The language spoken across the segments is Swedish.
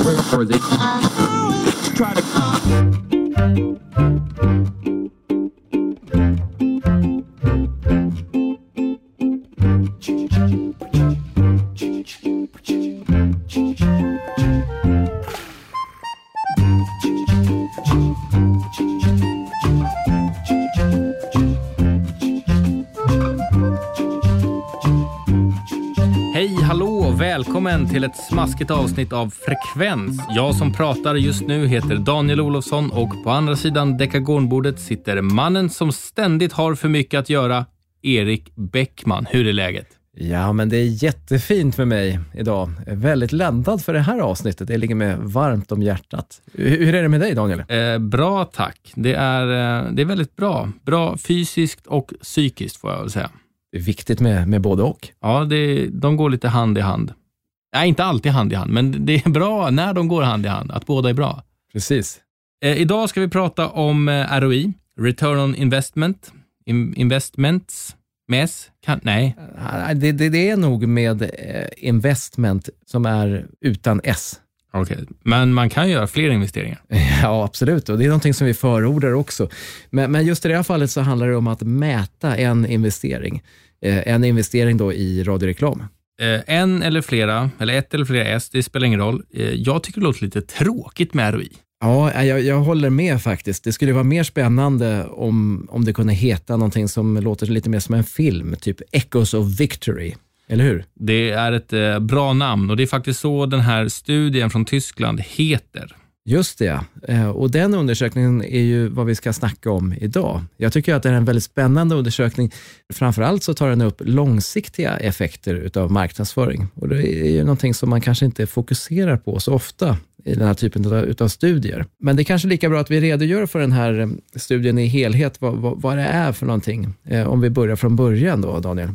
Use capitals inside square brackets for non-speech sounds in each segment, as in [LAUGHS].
Or they try to. Smaskigt avsnitt av Frekvens. Jag som pratar just nu heter Daniel Olofsson och på andra sidan dekagonbordet sitter mannen som ständigt har för mycket att göra, Erik Bäckman. Hur är läget? Ja, men det är jättefint med mig idag. Väldigt laddad för det här avsnittet. Det ligger mig varmt om hjärtat. Hur hur är det med dig, Daniel? Eh, bra, tack. Det är, eh, det är väldigt bra. Bra fysiskt och psykiskt får jag väl säga. Det är viktigt med, med både och. Ja, det, de går lite hand i hand. Nej, inte alltid hand i hand, men det är bra när de går hand i hand, att båda är bra. Precis. Eh, idag ska vi prata om eh, ROI, Return on Investment, in, Investments, MES, kan, nej, Ah, Det, det, det är nog med eh, investment som är utan S. okej. Men man kan göra fler investeringar. [LAUGHS] Ja, absolut. Och det är någonting som vi förordar också. Men, men just i det här fallet så handlar det om att mäta en investering. Eh, En investering då i radioreklam. Eh, en eller flera, eller ett eller flera S, det spelar ingen roll. Eh, jag tycker det låter lite tråkigt med ROI. Ja, jag, jag håller med faktiskt. Det skulle vara mer spännande om, om det kunde heta någonting som låter lite mer som en film, typ Echoes of Victory. Eller hur? Det är ett eh, bra namn och det är faktiskt så den här studien från Tyskland heter. Just det. Eh, och den undersökningen är ju vad vi ska snacka om idag. Jag tycker att det är en väldigt spännande undersökning. Framförallt så tar den upp långsiktiga effekter utav marknadsföring. Och det är ju någonting som man kanske inte fokuserar på så ofta i den här typen utav, studier. Men det är kanske lika bra att vi redogör för den här eh, studien i helhet, vad, vad, vad det är för någonting. Eh, om vi börjar från början då, Daniel.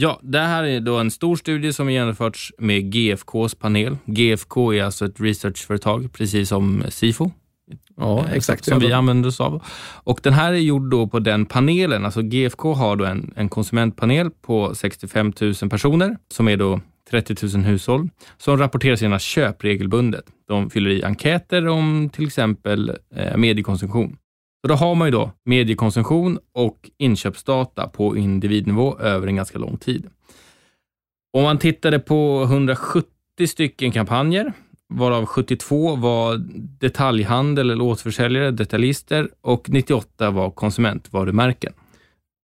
Ja, det här är då en stor studie som genomförts med GFKs panel. GFK är alltså ett researchföretag, precis som Sifo. Ja, eh, exakt. Som vi använder oss av. Och den här är gjord då på den panelen, alltså GFK har då en, en konsumentpanel på 65 000 personer, som är då 30 000 hushåll, som rapporterar sina köp regelbundet. De fyller i enkäter om till exempel eh, mediekonsumtion. Så då har man ju då mediekonsumtion och inköpsdata på individnivå över en ganska lång tid. Om man tittade på 170 stycken kampanjer, varav 72 var detaljhandel eller återförsäljare, detaljister och 98 var konsumentvarumärken.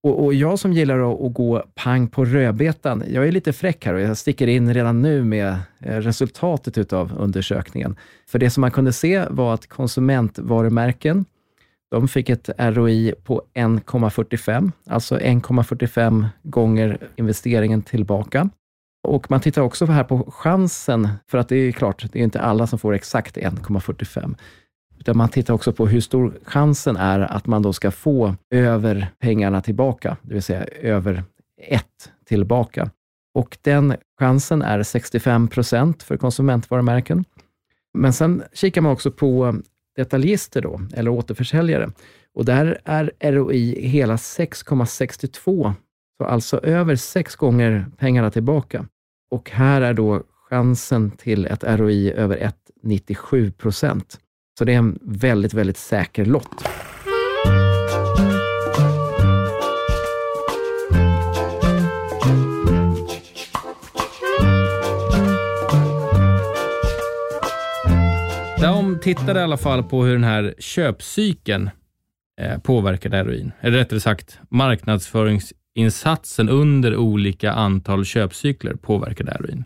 Och, och jag som gillar att, att gå pang på rödbetan, jag är lite fräck här och jag sticker in redan nu med eh, resultatet utav undersökningen. För det som man kunde se var att konsumentvarumärken, de fick ett ROI på 1,45, alltså 1,45 gånger investeringen tillbaka. Och man tittar också här på chansen, för att det är klart, det är inte alla som får exakt 1,45. Utan man tittar också på hur stor chansen är att man då ska få över pengarna tillbaka, det vill säga över 1 tillbaka. Och den chansen är 65 procent för konsumentvarumärken. Men sen kikar man också på detaljister då, eller återförsäljare. Och där är ROI hela 6,62, så alltså över sex gånger pengarna tillbaka. Och här är då chansen till ett ROI över 1,97 procent. Så det är en väldigt, väldigt säker lott. Tittade i alla fall på hur den här köpcykeln eh, påverkade heroin. Eller rättare sagt, marknadsföringsinsatsen under olika antal köpcykler påverkade heroin.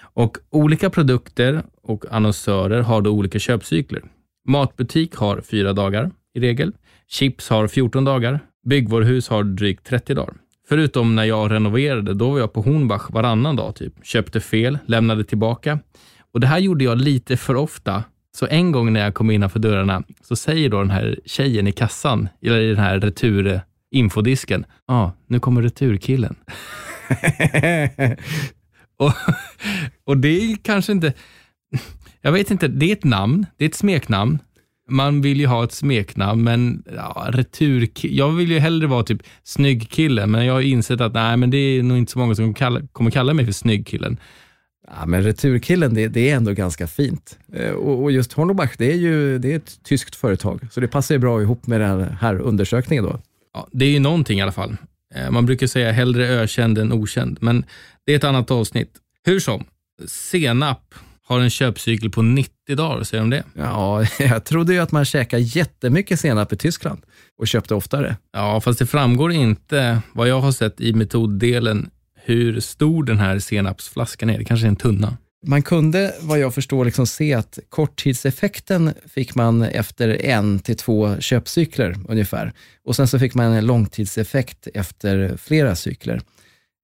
Och olika produkter och annonsörer har då olika köpcykler. Matbutik har fyra dagar i regel. Chips har 14 dagar. Byggvaruhus har drygt 30 dagar. Förutom när jag renoverade, då var jag på Hornbach varannan dag typ. Köpte fel, lämnade tillbaka. Och Det här gjorde jag lite för ofta. Så en gång när jag kom innanför dörrarna så säger då den här tjejen i kassan, eller i den här returinfodisken, ja, ah, nu kommer returkillen. [LAUGHS] och, och det är kanske inte, jag vet inte, det är ett namn, det är ett smeknamn. Man vill ju ha ett smeknamn, men ja, retur, jag vill ju hellre vara typ snyggkillen, men jag har insett att nej, men det är nog inte så många som kalla, kommer kalla mig för snygg killen. Ja, men Returkillen, det, det är ändå ganska fint. Eh, och, och just Hornbach, det är ju det är ett tyskt företag, så det passar ju bra ihop med den här undersökningen då. Ja, det är ju någonting i alla fall. Eh, man brukar säga hellre ökänd än okänd, men det är ett annat avsnitt. Hur som, senap har en köpcykel på 90 dagar, säger de det? Ja, [LAUGHS] jag trodde ju att man käkar jättemycket senap i Tyskland och köpte oftare. Ja, fast det framgår inte, vad jag har sett i metoddelen, hur stor den här senapsflaskan är. Det kanske är en tunna. Man kunde, vad jag förstår, liksom se att korttidseffekten fick man efter en till två köpcykler ungefär. Och sen så fick man en långtidseffekt efter flera cykler.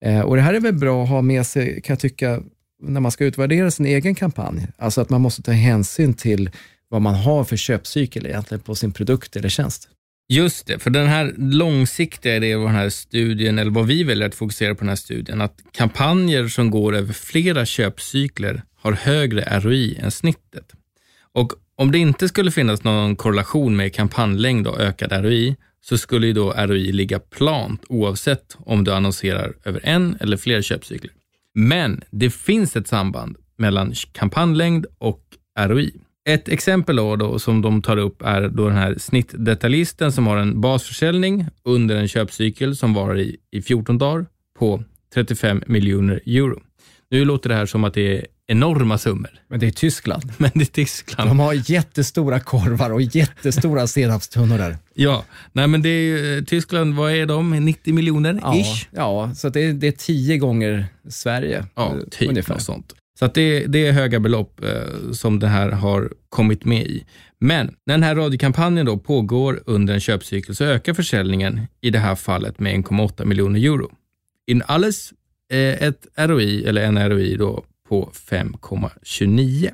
Eh, och Det här är väl bra att ha med sig, kan jag tycka, när man ska utvärdera sin egen kampanj. Alltså att man måste ta hänsyn till vad man har för köpcykel egentligen på sin produkt eller tjänst. Just det, för den här långsiktiga idén vad den här studien, eller vad vi väljer att fokusera på den här studien, att kampanjer som går över flera köpcykler har högre ROI än snittet. Och om det inte skulle finnas någon korrelation med kampanjlängd och ökad ROI, så skulle ju då ROI ligga plant oavsett om du annonserar över en eller flera köpcykler. Men det finns ett samband mellan kampanjlängd och ROI. Ett exempel då, då, som de tar upp är då den här snittdetaljisten som har en basförsäljning under en köpcykel som varar i, i 14 dagar på 35 miljoner euro. Nu låter det här som att det är enorma summor. Men det är Tyskland. [LAUGHS] Men det är Tyskland. De har jättestora korvar och jättestora [LAUGHS] senapstunnor där. Ja, nej men det är Tyskland, vad är de? 90 miljoner ja, ish? Ja, så det är, det är tio gånger Sverige. Ja, typ ungefär. något sånt. Så att det, det är höga belopp eh, som det här har kommit med i. Men när den här radiokampanjen då pågår under en köpcykel så ökar försäljningen i det här fallet med 1,8 miljoner euro. In alles eh, ett ROI, eller en ROI då, på 5,29.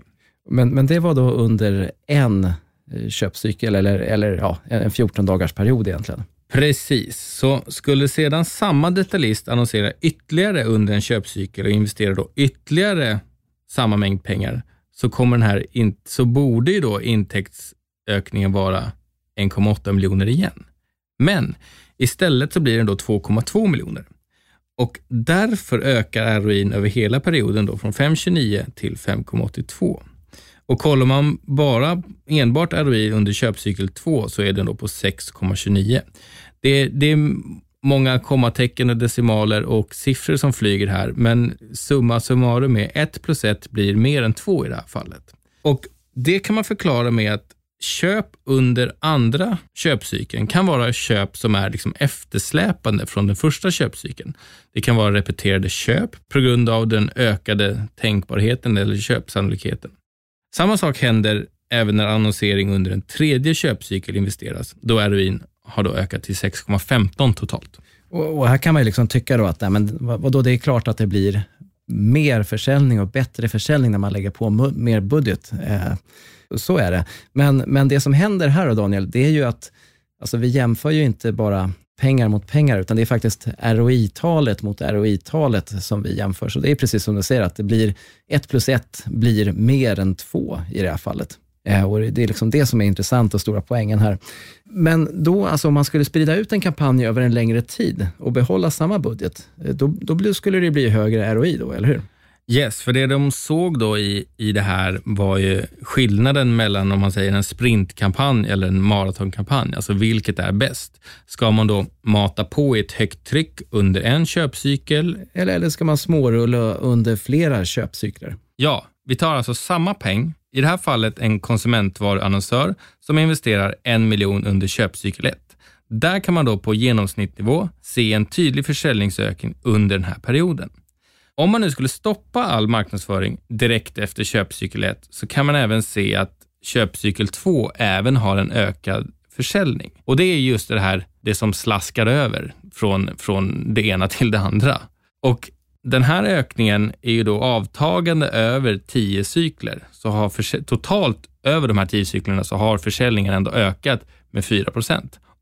Men, men det var då under en eh, köpcykel, eller, eller ja, en 14 dagars period egentligen? Precis, så skulle sedan samma detaljist annonsera ytterligare under en köpcykel och investera då ytterligare samma mängd pengar, så, kommer den här in, så borde ju då intäktsökningen vara 1,8 miljoner igen. Men istället så blir den då 2,2 miljoner. Och därför ökar ROIn över hela perioden då från 5,29 till 5,82. Och kollar man bara enbart ROI under köpcykel 2 så är den då på 6,29. Det, det är många kommatecken och decimaler och siffror som flyger här, men summa summarum är 1 plus 1 blir mer än 2 i det här fallet. Och Det kan man förklara med att köp under andra köpcykeln kan vara köp som är liksom eftersläpande från den första köpcykeln. Det kan vara repeterade köp på grund av den ökade tänkbarheten eller köpsannolikheten. Samma sak händer även när annonsering under en tredje köpcykel investeras, då ROIn har då ökat till 6,15 totalt. Och, och, här kan man ju liksom tycka då att nej, men, vadå, det är klart att det blir mer försäljning och bättre försäljning när man lägger på mer budget. Eh, så är det. Men, men det som händer här då Daniel, det är ju att alltså, vi jämför ju inte bara pengar mot pengar, utan det är faktiskt ROI-talet mot ROI-talet som vi jämför. Så det är precis som du säger, att det blir ett plus ett blir mer än två i det här fallet. Eh, och det är liksom det som är intressant och stora poängen här. Men då, alltså om man skulle sprida ut en kampanj över en längre tid och behålla samma budget, eh, då, då skulle det bli högre ROI då, eller hur? Yes, för det de såg då i, i det här var ju skillnaden mellan om man säger en sprintkampanj eller en maratonkampanj. Alltså vilket är bäst? Ska man då mata på i ett högt tryck under en köpcykel? Eller, eller ska man smårulla under flera köpcykler? Ja, vi tar alltså samma peng, i det här fallet en konsumentvaruannonsör som investerar en miljon under köpcykel 1. Där kan man då på genomsnittnivå se en tydlig försäljningsökning under den här perioden. Om man nu skulle stoppa all marknadsföring direkt efter köpcykel 1 så kan man även se att köpcykel 2 även har en ökad försäljning. Och det är just det här, det som slaskar över från, från det ena till det andra. Och den här ökningen är ju då avtagande över 10 cykler. Så har totalt över de här 10 cyklerna så har försäljningen ändå ökat med 4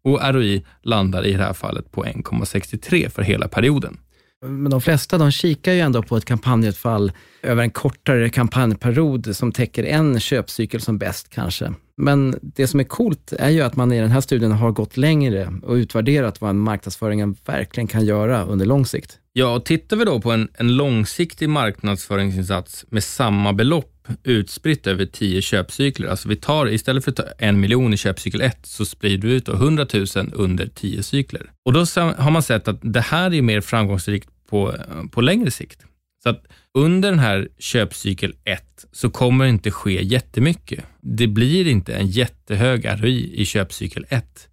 och ROI landar i det här fallet på 1,63 för hela perioden. Men de flesta de kikar ju ändå på ett kampanjutfall över en kortare kampanjperiod som täcker en köpcykel som bäst kanske. Men det som är coolt är ju att man i den här studien har gått längre och utvärderat vad marknadsföringen verkligen kan göra under lång sikt. Ja, och tittar vi då på en, en långsiktig marknadsföringsinsats med samma belopp utspritt över tio köpcykler. Alltså vi tar, istället för att ta en miljon i köpcykel 1, så sprider vi ut då 100 000 under tio cykler. Och då har man sett att det här är mer framgångsrikt på, på längre sikt. Så att under den här köpcykel 1 så kommer det inte ske jättemycket. Det blir inte en jättehög ROI i köpcykel 1.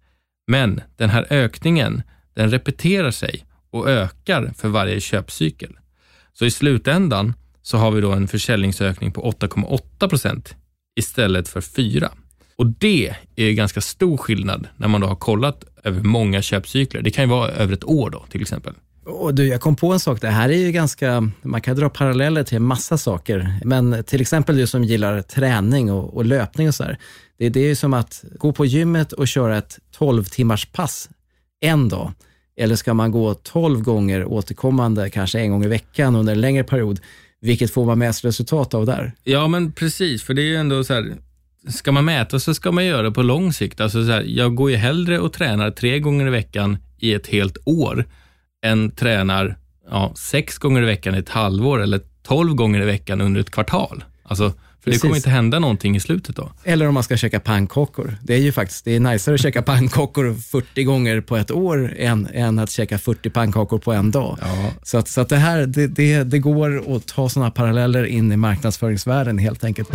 Men den här ökningen, den repeterar sig och ökar för varje köpcykel. Så i slutändan så har vi då en försäljningsökning på 8,8 procent istället för 4. Och det är ganska stor skillnad när man då har kollat över många köpcykler. Det kan ju vara över ett år då till exempel. Och du, jag kom på en sak, det här är ju ganska, man kan dra paralleller till en massa saker, men till exempel du som gillar träning och, och löpning och så här. Det, det är ju som att gå på gymmet och köra ett 12 timmars pass en dag. Eller ska man gå 12 gånger återkommande, kanske en gång i veckan under en längre period? Vilket får man mest resultat av där? Ja, men precis, för det är ju ändå så här, ska man mäta så ska man göra det på lång sikt. Alltså så här, jag går ju hellre och tränar tre gånger i veckan i ett helt år än tränar ja, sex gånger i veckan i ett halvår eller tolv gånger i veckan under ett kvartal. Alltså, för Precis. det kommer inte hända någonting i slutet då. Eller om man ska käka pannkakor. Det är ju faktiskt, det är najsare att käka [LAUGHS] pannkakor 40 gånger på ett år än, än att käka 40 pannkakor på en dag. Ja. Så, att, så att det här, det, det, det går att ta sådana paralleller in i marknadsföringsvärlden helt enkelt.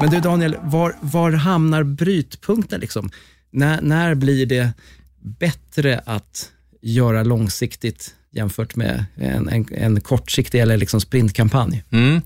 Men du Daniel, var, var hamnar brytpunkten? Liksom? När, när blir det bättre att göra långsiktigt jämfört med en, en, en kortsiktig eller liksom sprintkampanj? Mm.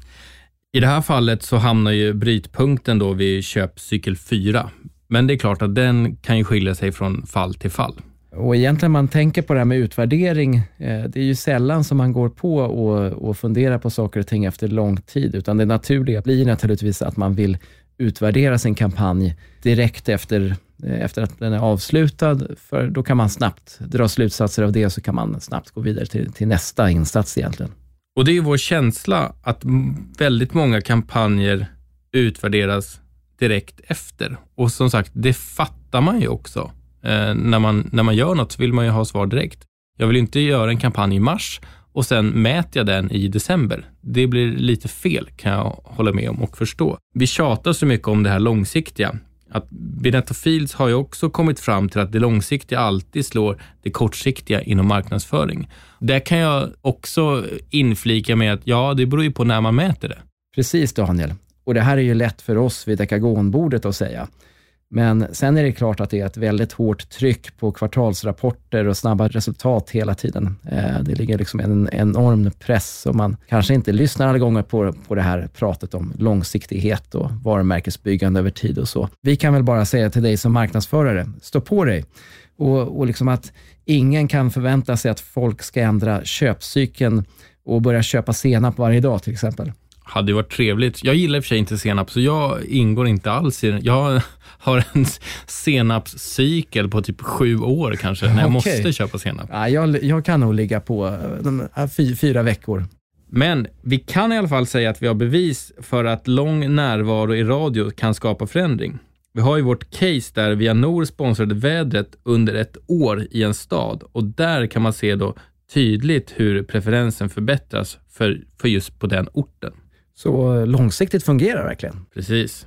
I det här fallet så hamnar ju brytpunkten då vid köpcykel 4. Men det är klart att den kan ju skilja sig från fall till fall. Och egentligen man tänker på det här med utvärdering, eh, det är ju sällan som man går på och, och funderar på saker och ting efter lång tid, utan det naturliga blir naturligtvis att man vill utvärdera sin kampanj direkt efter, Eh, efter att den är avslutad, för då kan man snabbt dra slutsatser av det och så kan man snabbt gå vidare till, till nästa insats egentligen. Och det är ju vår känsla att väldigt många kampanjer utvärderas direkt efter. Och som sagt, det fattar man ju också. Eh, när, man, när man gör något så vill man ju ha svar direkt. Jag vill inte göra en kampanj i mars och sen mäter jag den i december. Det blir lite fel kan jag hålla med om och förstå. Vi tjatar så mycket om det här långsiktiga. Att Binetto Fields har ju också kommit fram till att det långsiktiga alltid slår det kortsiktiga inom marknadsföring. Där kan jag också inflika med att ja, det beror ju på när man mäter det. Precis Daniel. Och det här är ju lätt för oss vid dekagonbordet att säga. Men sen är det klart att det är ett väldigt hårt tryck på kvartalsrapporter och snabba resultat hela tiden. Eh, det ligger liksom en enorm press och man kanske inte lyssnar alla gånger på, på det här pratet om långsiktighet och varumärkesbyggande över tid och så. Vi kan väl bara säga till dig som marknadsförare, stå på dig och, och liksom att ingen kan förvänta sig att folk ska ändra köpcykeln och börja köpa senap varje dag till exempel hade ju varit trevligt. Jag gillar i och för sig inte senap, så jag ingår inte alls i den. Jag har [LAUGHS] en senapscykel på typ sju år kanske, när jag okay. måste köpa senap. Ja, jag, jag kan nog ligga på de, fy, fyra veckor. Men vi kan i alla fall säga att vi har bevis för att lång närvaro i radio kan skapa förändring. Vi har ju vårt case där Vianor sponsrade vädret under ett år i en stad och där kan man se då tydligt hur preferensen förbättras för, för just på den orten. Så långsiktigt fungerar verkligen. Precis.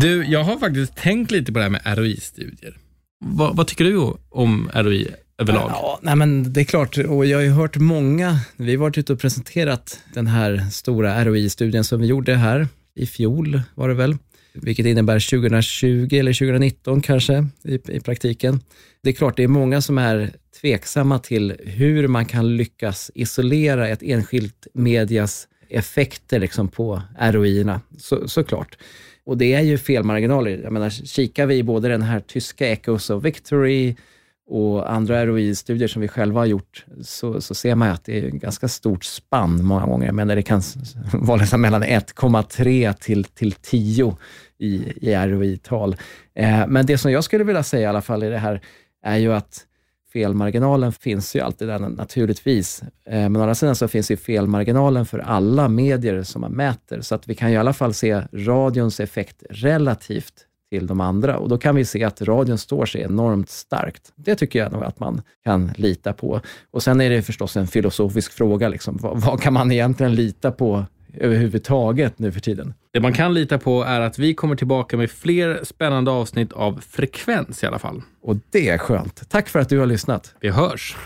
Du, jag har faktiskt tänkt lite på det här med ROI-studier. Vad, vad tycker du om ROI överlag? Ja, nej men det är klart, och jag har ju hört många, vi har varit ute och presenterat den här stora ROI-studien som vi gjorde här i fjol, var det väl, vilket innebär 2020 eller 2019 kanske i, i praktiken. Det är klart, det är många som är tveksamma till hur man kan lyckas isolera ett enskilt medias effekter liksom på ROI-erna, så, såklart. Och det är ju felmarginaler. Jag menar, kikar vi både den här tyska Echoes of Victory och andra ROI-studier som vi själva har gjort, så, så ser man att det är ett ganska stort spann många gånger. Jag menar, det kan [LAUGHS] vara liksom mellan 1,3 till, till 10 i, i ROI-tal. Eh, men det som jag skulle vilja säga i alla fall i det här, är ju att felmarginalen finns ju alltid där naturligtvis. Eh, men å andra sidan så finns ju felmarginalen för alla medier som man mäter, så att vi kan i alla fall se radions effekt relativt till de andra. Och då kan vi se att radion står sig enormt starkt. Det tycker jag nog att man kan lita på. Och sen är det förstås en filosofisk fråga. Liksom. Vad, vad kan man egentligen lita på överhuvudtaget nu för tiden? Det man kan lita på är att vi kommer tillbaka med fler spännande avsnitt av Frekvens i alla fall. Och det är skönt. Tack för att du har lyssnat. Vi hörs.